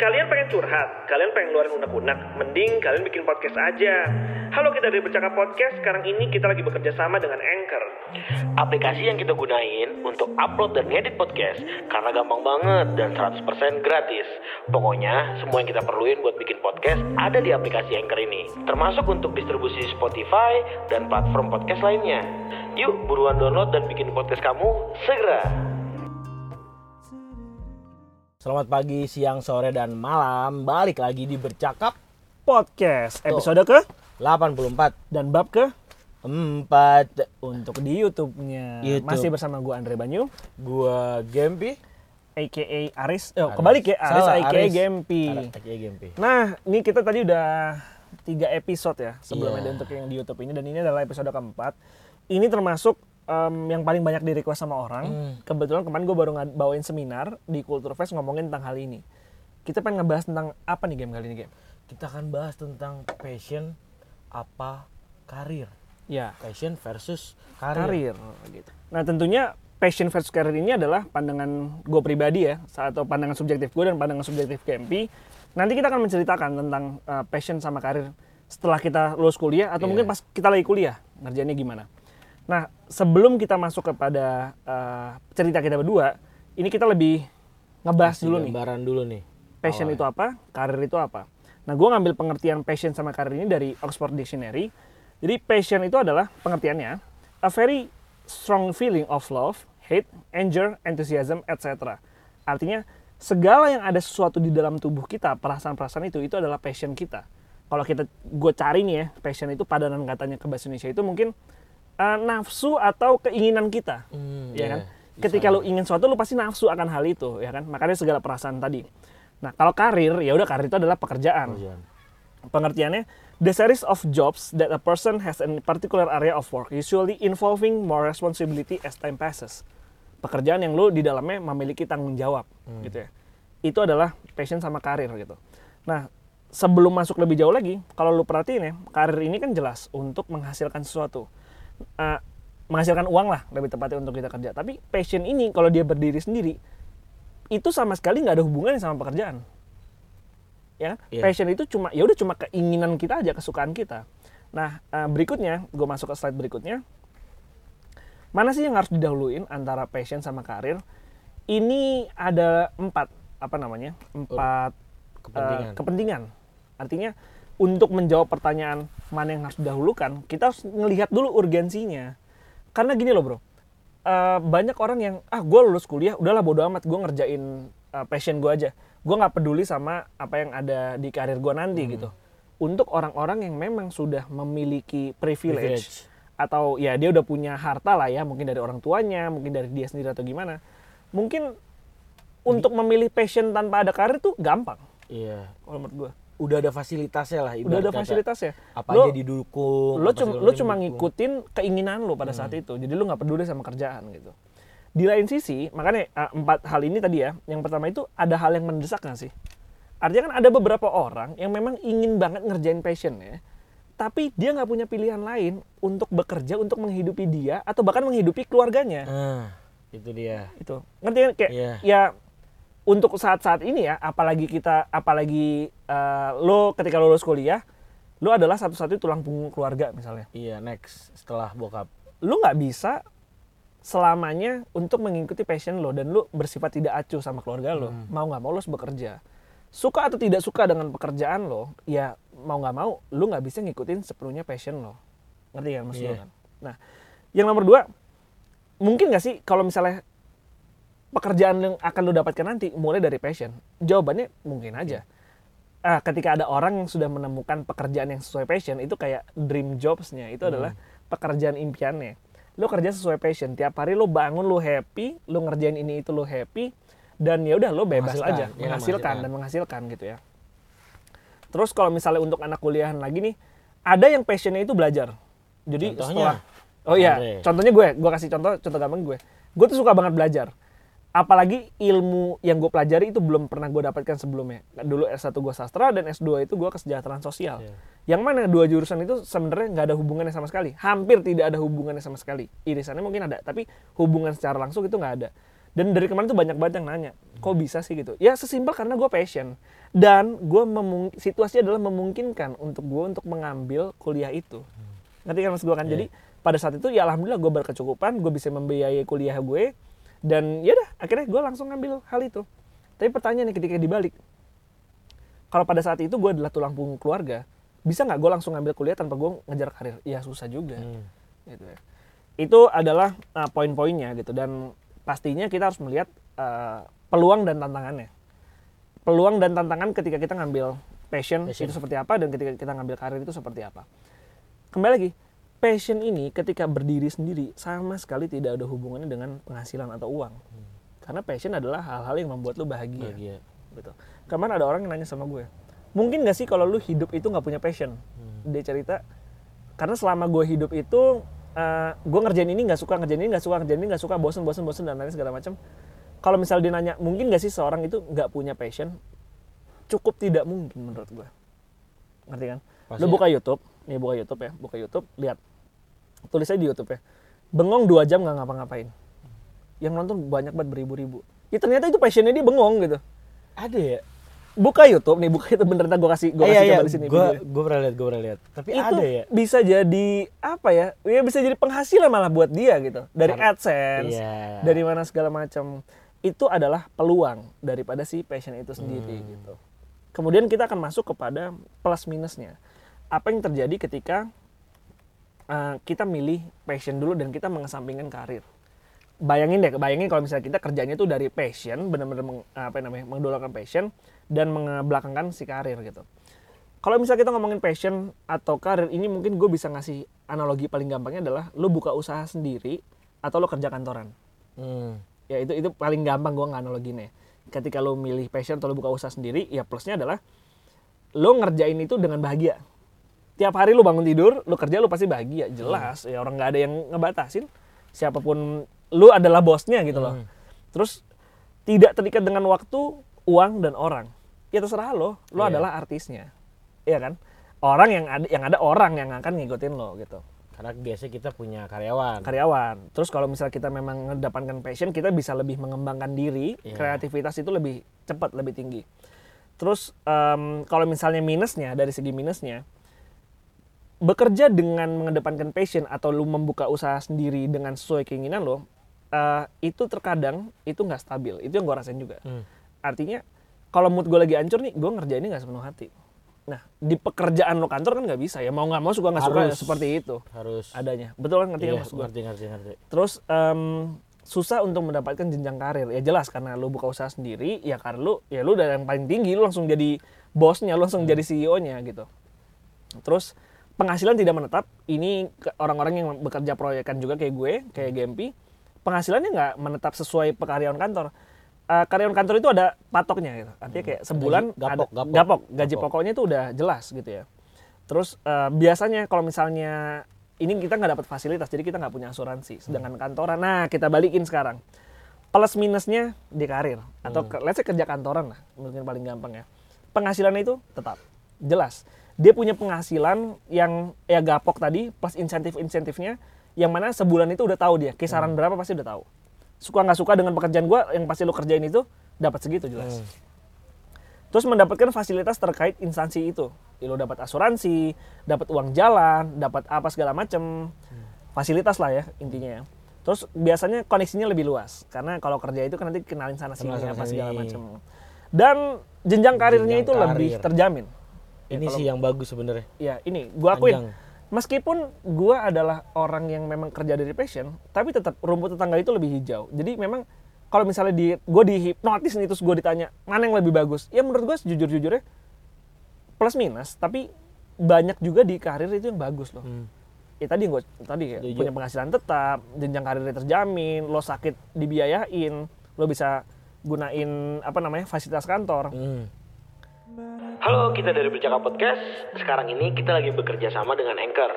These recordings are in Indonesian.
Kalian pengen curhat? Kalian pengen ngeluarin unek-unek? Mending kalian bikin podcast aja. Halo kita dari Bercakap Podcast, sekarang ini kita lagi bekerja sama dengan Anchor. Aplikasi yang kita gunain untuk upload dan ngedit podcast karena gampang banget dan 100% gratis. Pokoknya semua yang kita perluin buat bikin podcast ada di aplikasi Anchor ini. Termasuk untuk distribusi Spotify dan platform podcast lainnya. Yuk buruan download dan bikin podcast kamu segera. Selamat pagi, siang, sore, dan malam. Balik lagi di Bercakap podcast episode ke 84 dan bab ke 4 untuk di YouTube-nya. YouTube. Masih bersama gua Andre Banyu, Gua Gempi aka Aris. Oh, Aris. kebalik ya, Aris Salah, aka Aris. Gempi. Aka Gempi Nah, ini kita tadi udah tiga episode ya sebelumnya Iya. untuk yang di YouTube ini dan ini adalah episode keempat. Ini termasuk em, yang paling banyak di request sama orang. Hmm. Kebetulan kemarin gue baru bawain seminar di Culture Fest ngomongin tentang hal ini. Kita pengen ngebahas tentang apa nih game kali ini game? Kita akan bahas tentang passion apa karir Ya, Passion versus karir, karir gitu. Nah tentunya passion versus karir ini adalah pandangan gue pribadi ya, atau pandangan subjektif gue dan pandangan subjektif KMP. Nanti kita akan menceritakan tentang uh, passion sama karir setelah kita lulus kuliah atau Iya. mungkin pas kita lagi kuliah ngerjainnya gimana. Nah sebelum kita masuk kepada uh, cerita kita berdua, ini kita lebih ngebahas dulu nih gambaran dulu nih passion Awalnya. itu apa, karir itu apa. Nah, gue ngambil pengertian passion sama karir ini dari Oxford Dictionary. Jadi passion itu adalah pengertiannya a very strong feeling of love, hate, anger, enthusiasm, etc. Artinya segala yang ada sesuatu di dalam tubuh kita, perasaan-perasaan itu itu adalah passion kita. Kalau kita gue cari nih ya, passion itu padanan katanya ke bahasa Indonesia itu mungkin uh, nafsu atau keinginan kita Hmm, ya iya. kan? Ketika lu ingin sesuatu, lu pasti nafsu akan hal itu, ya kan? Makanya segala perasaan tadi. Nah, kalau karir, ya udah karir itu adalah pekerjaan. Pekerjaan. Pengertiannya, the series of jobs that a person has in particular area of work, usually involving more responsibility as time passes. Pekerjaan yang lu di dalamnya memiliki tanggung jawab, gitu ya. Itu adalah passion sama karir gitu. Nah, sebelum masuk lebih jauh lagi, kalau lu perhatiin ya, karir ini kan jelas untuk menghasilkan sesuatu. Eh, menghasilkan uang lah lebih tepatnya untuk kita kerja. Tapi passion ini kalau dia berdiri sendiri, itu sama sekali nggak ada hubungannya sama pekerjaan. Ya, kan? Iya. passion itu cuma ya udah cuma keinginan kita aja, kesukaan kita. Nah, eh, berikutnya, gue masuk ke slide berikutnya. Mana sih yang harus didahuluin antara passion sama karir? Ini ada empat apa namanya? Empat Kepentingan. eh, kepentingan. Artinya untuk menjawab pertanyaan mana yang harus didahulukan, kita harus ngelihat dulu urgensinya. Karena gini loh bro, eh, banyak orang yang ah gue lulus kuliah, udahlah bodo amat, gue ngerjain eh, passion gue aja. Gue nggak peduli sama apa yang ada di karir gue nanti Hmm. gitu. Untuk orang-orang yang memang sudah memiliki privilege, Privilege. atau ya dia udah punya harta lah ya, mungkin dari orang tuanya, mungkin dari dia sendiri atau gimana, mungkin untuk memilih passion tanpa ada karir tuh gampang Iya. kalau menurut gue Udah ada fasilitasnya lah. udah ada kata. fasilitasnya Apa Lo- aja didukung. lo cuma lo cuma ngikutin keinginan lo pada saat itu jadi lo nggak peduli sama kerjaan gitu di lain sisi makanya eh, empat hal ini tadi ya yang pertama itu ada hal yang mendesak nggak sih artinya kan ada beberapa orang yang memang ingin banget ngerjain passion ya tapi dia nggak punya pilihan lain untuk bekerja untuk menghidupi dia atau bahkan menghidupi keluarganya Ah, itu dia. itu ngerti kan kayak Iya. ya untuk saat-saat ini ya apalagi kita apalagi eh, lo ketika lo lulus kuliah lo adalah satu-satunya tulang punggung keluarga misalnya. Iya, next setelah bokap. lo nggak bisa selamanya untuk mengikuti passion lo dan lo bersifat tidak acuh sama keluarga lo. Mau nggak mau lo harus bekerja. Suka atau tidak suka dengan pekerjaan lo ya mau nggak mau lo nggak bisa ngikutin sepenuhnya passion lo. Ngerti kan maksud lo Iya. kan? Nah yang nomor dua mungkin nggak sih kalau misalnya pekerjaan yang akan lo dapatkan nanti mulai dari passion. Jawabannya mungkin aja. Ah, ketika ada orang yang sudah menemukan pekerjaan yang sesuai passion itu kayak dream jobsnya itu adalah pekerjaan impiannya. Lo kerja sesuai passion tiap hari lo bangun lo happy lo ngerjain ini itu lo happy dan ya udah lo bebas Menghasilkan, aja. ya kan, menghasilkan. dan menghasilkan gitu ya. Terus kalau misalnya untuk anak kuliahan lagi nih ada yang passionnya itu belajar. Jadi Contohnya? setelah oh iya Andre. contohnya gue gue kasih contoh contoh gampang gue. Gue tuh suka banget belajar apalagi ilmu yang gue pelajari itu belum pernah gue dapatkan sebelumnya dulu S1 gue sastra dan S2 itu gue kesejahteraan sosial Iya. yang mana dua jurusan itu sebenarnya nggak ada hubungannya sama sekali hampir tidak ada hubungannya sama sekali irisannya mungkin ada tapi hubungan secara langsung itu nggak ada Dan dari kemarin tuh banyak banget yang nanya, kok bisa sih gitu? Ya sesimpel karena gue passion. Dan gue memung situasi adalah memungkinkan untuk gue untuk mengambil kuliah itu. Ngerti kan mas gue kan? Iya. Jadi pada saat itu ya alhamdulillah gue berkecukupan, gue bisa membiayai kuliah gue. Dan ya udah akhirnya gue langsung ngambil hal itu. Tapi pertanyaannya ketika dibalik, kalau pada saat itu gue adalah tulang punggung keluarga, bisa nggak gue langsung ngambil kuliah tanpa gue ngejar karir? Ya susah juga. Hmm. Gitu ya. Itu adalah uh, poin-poinnya gitu dan pastinya kita harus melihat uh, peluang dan tantangannya. Peluang dan tantangan ketika kita ngambil passion, Passion. itu seperti apa dan ketika kita ngambil karir itu seperti apa. Kembali lagi, passion ini ketika berdiri sendiri sama sekali tidak ada hubungannya dengan penghasilan atau uang. Karena passion adalah hal-hal yang membuat lu bahagia Bahagia. gitu. Kemarin ada orang yang nanya sama gue, mungkin gak sih kalau lu hidup itu nggak punya passion? Dia cerita, karena selama gue hidup itu, eh, gue ngerjain ini nggak suka, ngerjain ini nggak suka, ngerjain ini nggak suka, bosen, bosen, bosen dan lain segala macam. Kalau misal dia nanya, mungkin gak sih seorang itu nggak punya passion? Cukup tidak mungkin menurut gue. Ngerti kan? Lu Pasti- buka YouTube, nih buka YouTube ya, buka YouTube, lihat. Tulis aja di YouTube ya. Bengong dua jam nggak ngapa-ngapain. Yang nonton banyak banget beribu-ribu. Ya ternyata itu passionnya dia bengong gitu Ada ya? buka YouTube nih, buka itu bener ntar gue kasih gue Eh, kasih iya, coba iya. di sini. Gue gue pernah lihat, gue pernah lihat. Tapi itu ada ya? bisa jadi apa ya? Ya bisa jadi penghasilan malah buat dia gitu. Dari Karena- AdSense, Iya. dari mana segala macam. Itu adalah peluang daripada si passion itu sendiri Hmm. gitu. Kemudian kita akan masuk kepada plus minusnya. Apa yang terjadi ketika uh, kita milih passion dulu dan kita mengesampingkan karir bayangin deh, bayangin kalau misalnya kita kerjanya tuh dari passion, benar-benar meng- apa namanya, mengidolakan passion dan mengebelakangkan si karir gitu. Kalau misalnya kita ngomongin passion atau karir, ini mungkin gue bisa ngasih analogi paling gampangnya adalah lo buka usaha sendiri atau lo kerja kantoran. Hmm. Ya itu itu paling gampang gue nggak analoginnya. Ketika lo milih passion atau lo buka usaha sendiri, ya plusnya adalah lo ngerjain itu dengan bahagia. Tiap hari lo bangun tidur, lo kerja lo pasti bahagia, jelas. Ya orang nggak ada yang ngebatasin. Siapa pun lo adalah bosnya gitu loh. Hmm. Terus tidak terikat dengan waktu, uang dan orang. Ya terserah lo, lo Iya. adalah artisnya. Iya kan? Orang yang ada yang ada orang yang akan ngikutin lo gitu Karena biasanya kita punya karyawan. karyawan. Terus kalau misalnya kita memang mendapatkan passion, kita bisa lebih mengembangkan diri, Iya. kreativitas itu lebih cepat, lebih tinggi. Terus em, kalau misalnya minusnya, dari segi minusnya, bekerja dengan mengedepankan passion atau lu membuka usaha sendiri dengan sesuai keinginan lo, eh, itu terkadang itu nggak stabil. Itu yang gue rasain juga. Hmm. Artinya kalau mood gue lagi hancur nih, gue ngerjainnya nggak sepenuh hati. Nah di pekerjaan lo kantor kan nggak bisa ya mau nggak mau suka nggak suka seperti itu Harus. adanya. Betul kan ngerti kan Iya, maksud gue? ngerti, ngerti, ngerti. Terus em, susah untuk mendapatkan jenjang karir. Ya jelas karena lu buka usaha sendiri, ya karena lu ya lu dari yang paling tinggi lu langsung jadi bosnya, lu langsung jadi CEO-nya gitu. Terus penghasilan tidak menetap. Ini orang-orang yang bekerja proyekan juga kayak gue, kayak GMP, penghasilannya nggak menetap sesuai pekaryawan kantor. Eh, karyawan kantor itu ada patoknya gitu. Artinya kayak sebulan Gaji- gapok, ada, gapok. gaji Gapok. pokoknya itu udah jelas gitu ya. Terus eh, biasanya kalau misalnya ini kita nggak dapat fasilitas, jadi kita nggak punya asuransi. Sedangkan kantoran, nah kita balikin sekarang. Plus minusnya di karir atau ke, let's say kerja kantoran lah, mungkin paling gampang ya. Penghasilannya itu tetap jelas. Dia punya penghasilan yang ya gapok tadi plus insentif-insentifnya yang mana sebulan itu udah tahu dia kisaran berapa pasti udah tahu. Suka nggak suka dengan pekerjaan gua yang pasti lo kerjain itu dapat segitu jelas. Hmm. Terus mendapatkan fasilitas terkait instansi itu. Ya, lo dapat asuransi, dapat uang jalan, dapat apa segala macem. Fasilitas lah ya intinya ya. Terus biasanya koneksinya lebih luas. Karena kalau kerja itu kan nanti kenalin sana sini apa segala macem. Dan jenjang karirnya Jenjang itu lebih karir. terjamin. Ya, Ini sih yang bagus sebenarnya. Ya ini gua akuin. Panjang. Meskipun gua adalah orang yang memang kerja dari passion, tapi tetap rumput tetangga itu lebih hijau. Jadi memang kalau misalnya di gue dihipnotis nih terus gue ditanya mana yang lebih bagus, ya menurut gue sejujur-jujurnya plus minus, tapi banyak juga di karir itu yang bagus loh. Hmm. Ya tadi gue tadi ya, Setuju. punya penghasilan tetap, jenjang karirnya terjamin, lo sakit dibiayain, lo bisa gunain apa namanya fasilitas kantor. Hmm. Halo, kita dari Bercakap Podcast. Sekarang ini kita lagi bekerja sama dengan Anchor,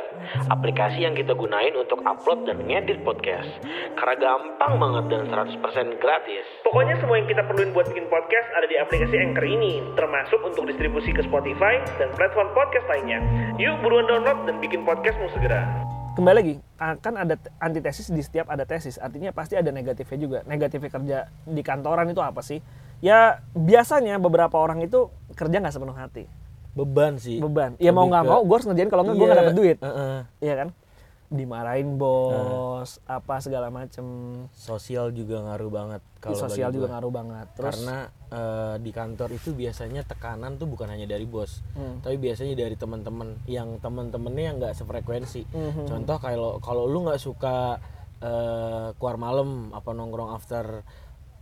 aplikasi yang kita gunain untuk upload dan ngedit podcast. Karena gampang banget dan 100% gratis. Pokoknya semua yang kita perluin buat bikin podcast ada di aplikasi Anchor ini, termasuk untuk distribusi ke Spotify dan platform podcast lainnya. Yuk buruan download dan bikin podcastmu segera. kembali lagi akan ada antitesis di setiap ada tesis artinya pasti ada negatifnya juga negatifnya kerja di kantoran itu apa sih ya biasanya beberapa orang itu kerja nggak sepenuh hati Beban sih. beban ya mau nggak mau gue harus ngerjain kalau nggak gue nggak Iya, dapet duit heeh. Iya kan dimarahin bos apa segala macem Sosial juga ngaruh banget kalau sosial juga gua. ngaruh banget terus Karena eh, di kantor itu biasanya tekanan tuh bukan hanya dari bos, Hmm. tapi biasanya dari teman-teman yang teman-temannya yang nggak sefrekuensi. Mhm. Contoh kalau kalau lu nggak suka eh, keluar malam apa nongkrong after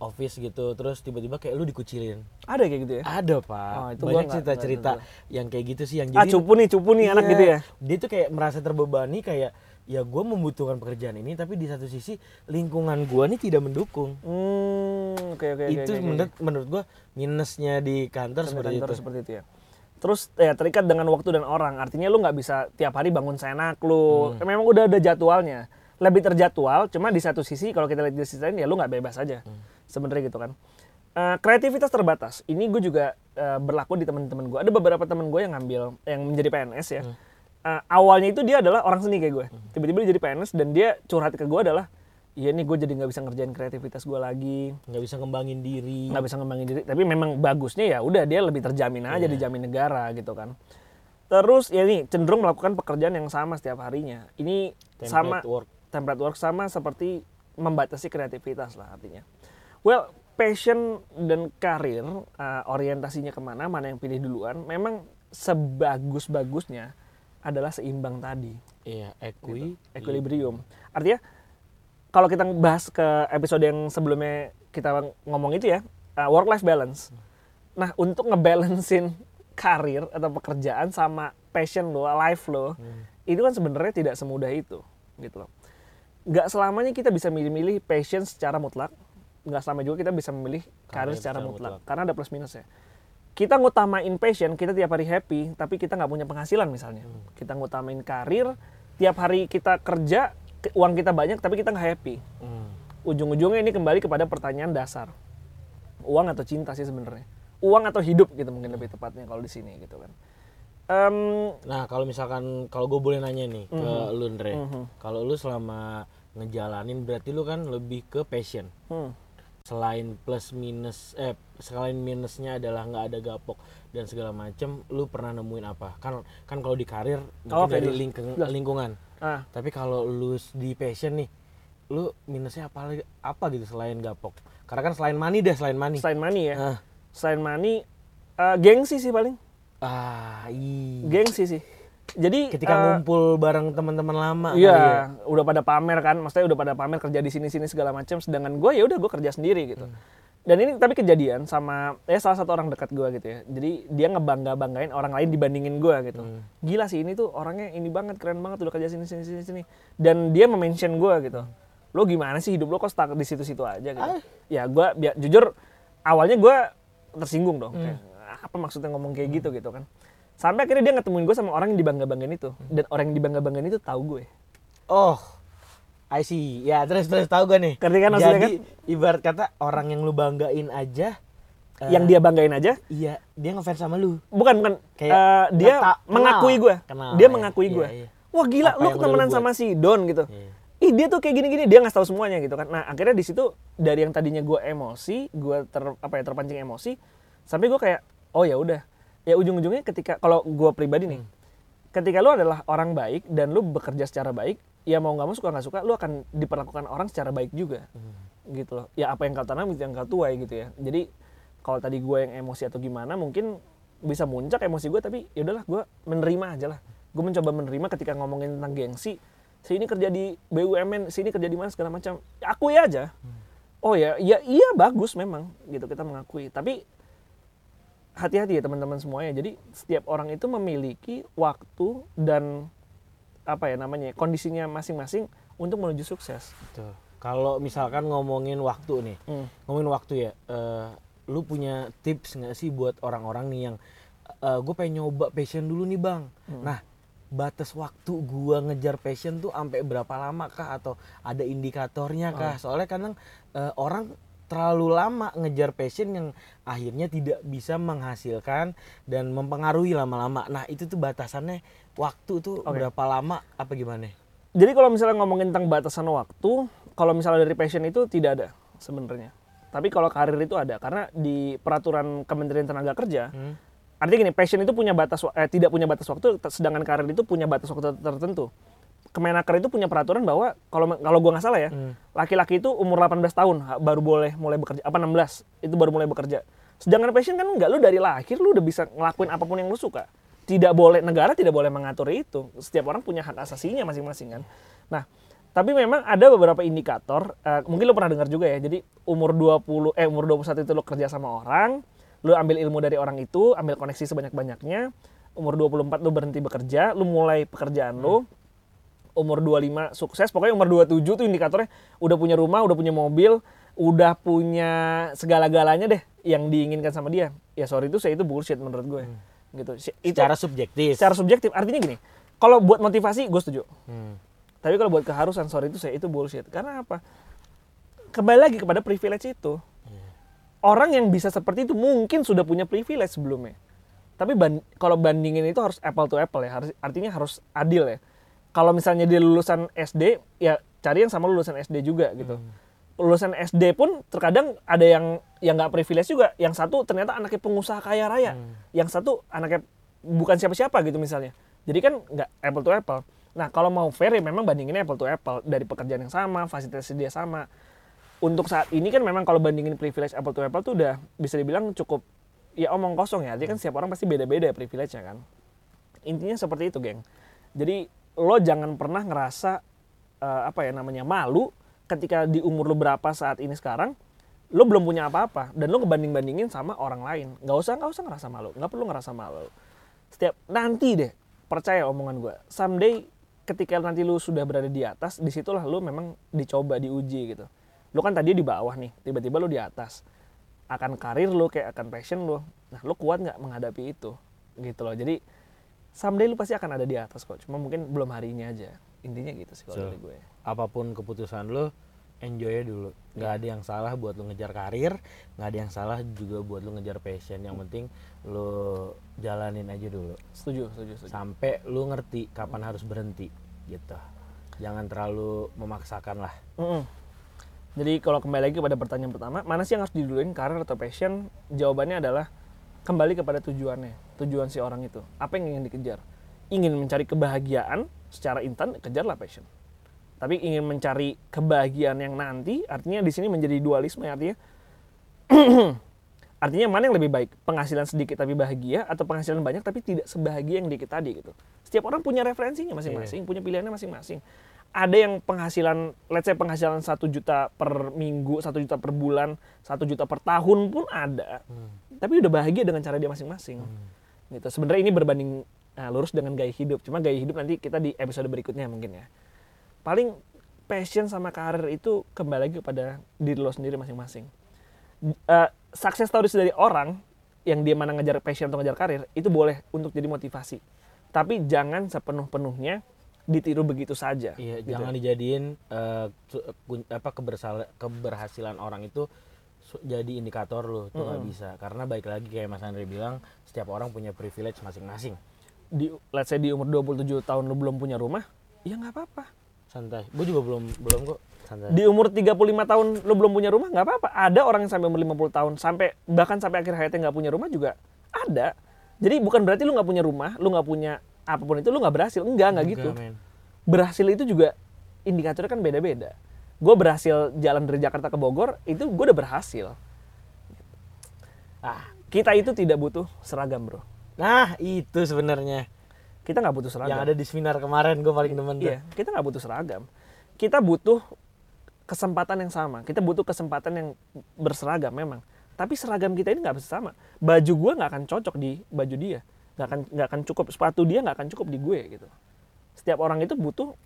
office gitu, terus tiba-tiba kayak lu dikucilin. ada kayak gitu ya Ada pak, Oh, itu banyak cerita-cerita yang kayak gitu sih yang ah jadi cupu nih cupu nih anak Iya, gitu ya Dia tuh kayak merasa terbebani kayak ya gue membutuhkan pekerjaan ini tapi di satu sisi lingkungan gue nih tidak mendukung. hmm oke oke oke, itu oke. menurut menurut gue minusnya di kantor Sampai seperti kantor itu. seperti itu ya terus ya terikat dengan waktu dan orang artinya lu nggak bisa tiap hari bangun senak lu Hmm. memang udah ada jadwalnya lebih terjadwal cuma di satu sisi kalau kita lihat di sisi lain ya lu nggak bebas aja Hmm. sebenarnya gitu kan Eh, kreativitas terbatas ini gue juga eh, berlaku di teman-teman gue ada beberapa teman gue yang ngambil yang menjadi PNS ya Hmm. Eh, awalnya itu dia adalah orang seni kayak gue tiba-tiba dia jadi PNS dan dia curhat ke gue adalah iya nih gue jadi nggak bisa ngerjain kreativitas gue lagi nggak bisa ngembangin diri. nggak bisa ngembangin diri tapi memang bagusnya ya udah dia lebih terjamin aja Iya. dijamin negara gitu kan terus ya ini cenderung melakukan pekerjaan yang sama setiap harinya ini Template sama work. Template work sama seperti membatasi kreativitas lah artinya well passion dan karir uh, orientasinya ke mana mana yang pilih duluan memang sebagus-bagusnya adalah seimbang tadi Iya, equi. equilibrium. Artinya kalau kita bahas ke episode yang sebelumnya kita ngomong itu ya, work life balance. Nah, untuk ngebalancein karir atau pekerjaan sama passion lo, life lo, itu kan sebenarnya tidak semudah itu, gitu loh. Gak selamanya kita bisa milih-milih passion secara mutlak, nggak selama juga kita bisa memilih karir Karir secara secara mutlak, mutlak. karena ada plus minusnya kita ngutamain passion, kita tiap hari happy, tapi kita nggak punya penghasilan misalnya. Kita ngutamain karir, tiap hari kita kerja, ke- uang kita banyak, tapi kita nggak happy. Hmm. Ujung-ujungnya ini kembali kepada pertanyaan dasar. Uang atau cinta sih sebenarnya. Uang atau hidup gitu mungkin lebih tepatnya kalau di sini gitu kan. Em, Nah, kalau misalkan kalau gue boleh nanya nih ke Mhm. lu Ndre. Mhm. Kalau lu selama ngejalanin berarti lu kan lebih ke passion. hmm, Selain plus minus eh selain minusnya adalah nggak ada gapok dan segala macem, lu pernah nemuin apa? Kan kan kalau di karir mungkin Oke, dari lingkung- lingkungan. ah, Tapi kalau lu di passion nih, lu minusnya apa lagi- apa gitu selain gapok? Karena kan selain money deh, selain money. selain money ya, Ah, selain money, eh, gengsi sih paling, ah, iya. gengsi sih. Jadi Ketika eh, ngumpul bareng teman-teman lama Iya, kali ya. udah pada pamer kan, maksudnya udah pada pamer kerja di sini-sini segala macam. Sedangkan gue ya udah gue kerja sendiri gitu. Hmm. Dan ini tapi kejadian sama ya salah satu orang dekat gue gitu ya. Jadi dia ngebangga banggain orang lain dibandingin gue gitu. Hmm. Gila sih ini tuh orangnya ini banget keren banget udah kerja sini sini sini sini. Dan dia mention gue gitu. Lo gimana sih hidup lo kok stuck di situ-situ aja gitu. Ah. Ya gue biar jujur awalnya gue tersinggung Hmm. dong. Kayak, apa maksudnya ngomong kayak gitu gitu kan. Sampai akhirnya dia ngetemuin gue sama orang yang dibangga-banggain itu. Dan orang yang dibangga-banggain itu tahu gue. Oh, I see. Ya terus terus tahu gue nih. Ngerti kan maksudnya Jadi ibarat kata orang yang lu banggain aja. eh, yang dia banggain aja Iya, dia ngefans sama lu. bukan bukan Kayak eh, dia ngeta- mengakui kenal. gue Kenal, dia ya. mengakui Iya, gue iya. wah gila Apa lu yang udah temenan lu sama si Don gitu Iya. ih dia tuh kayak gini-gini dia nggak tahu semuanya gitu kan nah akhirnya di situ dari yang tadinya gue emosi gue ter apa ya terpancing emosi sampai gue kayak oh ya udah. Ya ujung-ujungnya ketika kalau gue pribadi nih ketika lu adalah orang baik dan lu bekerja secara baik ya mau nggak mau suka nggak suka lu akan diperlakukan orang secara baik juga. Gitu loh. Ya apa yang kau tanam itu yang kau tuai gitu ya. Jadi kalau tadi gue yang emosi atau gimana mungkin bisa muncak emosi gue tapi ya udahlah gue menerima aja lah. Gue mencoba menerima ketika ngomongin tentang gengsi. Sini kerja di BUMN sini kerja di mana segala macam. Ya akui aja. Oh ya ya iya bagus memang gitu. Kita mengakui. Tapi hati-hati ya teman-teman semuanya jadi setiap orang itu memiliki waktu dan apa ya namanya kondisinya masing-masing untuk menuju sukses Tuh. Kalau misalkan ngomongin waktu nih, Hmm. ngomongin waktu ya, eh, lu punya tips nggak sih buat orang-orang nih yang gue pengen nyoba passion dulu nih bang. Hmm. Nah batas waktu gua ngejar passion tuh sampai berapa lama kah atau ada indikatornya kah? Soalnya kadang eh, orang terlalu lama ngejar passion yang akhirnya tidak bisa menghasilkan dan mempengaruhi lama-lama. Nah itu tuh batasannya waktu tuh Oke. berapa lama apa gimana? Jadi kalau misalnya ngomongin tentang batasan waktu, kalau misalnya dari passion itu tidak ada sebenarnya. Tapi kalau karir itu ada karena di peraturan Kementerian Tenaga Kerja, Hmm. artinya gini, passion itu punya batas eh, tidak punya batas waktu, sedangkan karir itu punya batas waktu tertentu. Kemenaker itu punya peraturan bahwa kalau kalau gua nggak salah ya, Hmm. laki-laki itu umur 18 tahun baru boleh mulai bekerja, apa 16 itu baru mulai bekerja. Sedangkan passion kan enggak, lu dari lahir lu udah bisa ngelakuin apa pun yang lu suka. Tidak boleh negara tidak boleh mengatur itu. Setiap orang punya hak asasinya masing-masing kan. Nah, tapi memang ada beberapa indikator, eh, mungkin lu pernah dengar juga ya. Jadi umur 20 eh umur 21 itu lu kerja sama orang, lu ambil ilmu dari orang itu, ambil koneksi sebanyak-banyaknya. Umur 24 lu berhenti bekerja, lu mulai pekerjaan lu. Umur 25 sukses, pokoknya umur 27 tuh indikatornya udah punya rumah, udah punya mobil, udah punya segala-galanya deh yang diinginkan sama dia. Ya sorry itu saya itu bullshit menurut gue. Gitu. Si- Itu Secara subjektif. secara subjektif artinya gini. Kalau buat motivasi gue setuju. Hmm. Tapi kalau buat keharusan sorry itu saya itu bullshit. Karena apa? Kembali lagi kepada privilege itu. Orang yang bisa seperti itu mungkin sudah punya privilege sebelumnya. Tapi ban- kalau bandingin itu harus apple to apple ya. Harus, artinya harus adil ya. Kalau misalnya dia lulusan SD, ya cari yang sama lulusan SD juga gitu. Lulusan SD pun terkadang ada yang yang nggak privilege juga. Yang satu ternyata anaknya pengusaha kaya raya. Yang satu anaknya bukan siapa-siapa gitu misalnya. Jadi kan nggak apple to apple. Nah kalau mau fair ya memang bandinginnya apple to apple dari pekerjaan yang sama, fasilitas dia sama. Untuk saat ini kan memang kalau bandingin privilege apple to apple tuh udah bisa dibilang cukup ya omong kosong ya. Artinya kan setiap orang pasti beda-beda privilege-nya kan. Intinya seperti itu, geng. Jadi lo jangan pernah ngerasa eh, apa ya namanya malu ketika di umur lo berapa saat ini sekarang lo belum punya apa-apa dan lo ngebanding-bandingin sama orang lain. Nggak usah nggak usah ngerasa malu, nggak perlu ngerasa malu. Setiap nanti deh percaya omongan gue. Someday ketika nanti lu sudah berada di atas, di situlah lu memang dicoba diuji gitu. Lu kan tadi di bawah nih, tiba-tiba lu di atas. Akan karir lu kayak akan passion lu. Nah, lu kuat nggak menghadapi itu? Gitu loh. Jadi someday lu pasti akan ada di atas kok. Cuma mungkin belum hari ini aja. Intinya gitu sih kalau Betul. dari gue. apa pun keputusan lo enjoy dulu nggak ada yang salah buat lo ngejar karir nggak ada yang salah juga buat lo ngejar passion yang penting lo jalanin aja dulu Setuju, setuju, setuju. sampai lo ngerti kapan harus berhenti gitu jangan terlalu memaksakan lah Mm-mm. Jadi kalau kembali lagi kepada pertanyaan pertama, mana sih yang harus diduluin karir atau passion? Jawabannya adalah kembali kepada tujuannya, tujuan si orang itu. Apa yang ingin dikejar? Ingin mencari kebahagiaan secara instan, kejarlah passion. Tapi ingin mencari kebahagiaan yang nanti, artinya di sini menjadi dualisme, artinya artinya mana yang lebih baik? Penghasilan sedikit tapi bahagia atau penghasilan banyak tapi tidak sebahagia yang dikit tadi gitu. Setiap orang punya referensinya masing-masing, punya pilihannya masing-masing. Ada yang penghasilan, let's say penghasilan satu juta per minggu, satu juta per bulan, satu juta per tahun pun ada. Tapi udah bahagia dengan cara dia masing-masing. Gitu. Sebenarnya ini berbanding nah, lurus dengan gaya hidup. Cuma gaya hidup nanti kita di episode berikutnya mungkin ya. Paling passion sama karir itu kembali lagi kepada diri lo sendiri masing-masing uh, success stories dari orang yang dia mana ngejar passion atau ngejar karir itu boleh untuk jadi motivasi tapi jangan sepenuh-penuhnya ditiru begitu saja iya gitu. jangan dijadiin kun- apa kebersal- keberhasilan orang itu jadi indikator lo itu nggak bisa. Karena baik lagi kayak Mas Andre bilang setiap orang punya privilege masing-masing. Di let's say di umur 27 tahun lu belum punya rumah ya nggak apa-apa. Santai. Gue juga belum belum kok. Santai. Di umur 35 tahun lu belum punya rumah nggak apa-apa. Ada orang yang sampai umur 50 tahun sampai bahkan sampai akhir hayatnya nggak punya rumah juga ada. Jadi bukan berarti lu nggak punya rumah lu nggak punya apa pun itu lu nggak berhasil enggak nggak gitu men. berhasil itu juga indikatornya kan beda-beda. Gue berhasil jalan dari Jakarta ke Bogor, itu gue udah berhasil. Ah, kita itu tidak butuh seragam bro. nah itu sebenarnya Kita nggak butuh seragam. yang ada di seminar kemarin gue paling demen tuh Iya, kita nggak butuh seragam. Kita butuh kesempatan yang sama. Kita butuh kesempatan yang berseragam memang. Tapi seragam kita ini nggak bisa sama. Baju gue nggak akan cocok di baju dia. Nggak akan nggak akan cukup sepatu dia nggak akan cukup di gue gitu. Setiap orang itu butuh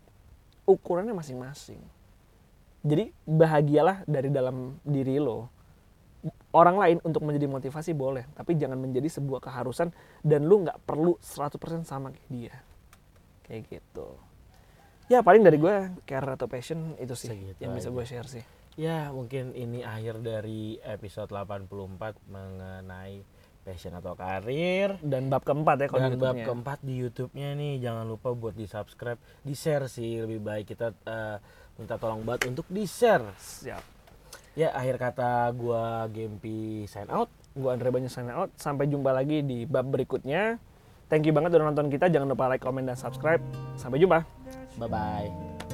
ukurannya masing-masing. Jadi bahagialah dari dalam diri lo. Orang lain untuk menjadi motivasi boleh, tapi jangan menjadi sebuah keharusan dan lu nggak perlu 100% sama kayak dia. Kayak gitu. Ya paling dari gue care atau passion itu sih Segitu yang bisa gue share sih. Ya mungkin ini akhir dari episode 84 mengenai passion atau karir. Dan bab keempat ya kalau Dan bab keempat di YouTube-nya nih jangan lupa buat di subscribe, di share sih lebih baik kita eh, minta tolong banget untuk di share. Siap. Ya akhir kata gua Gempi sign out. Gua Andre Banyu sign out. Sampai jumpa lagi di bab berikutnya. Thank you banget udah nonton kita. Jangan lupa like, comment, dan subscribe. Sampai jumpa. Bye bye.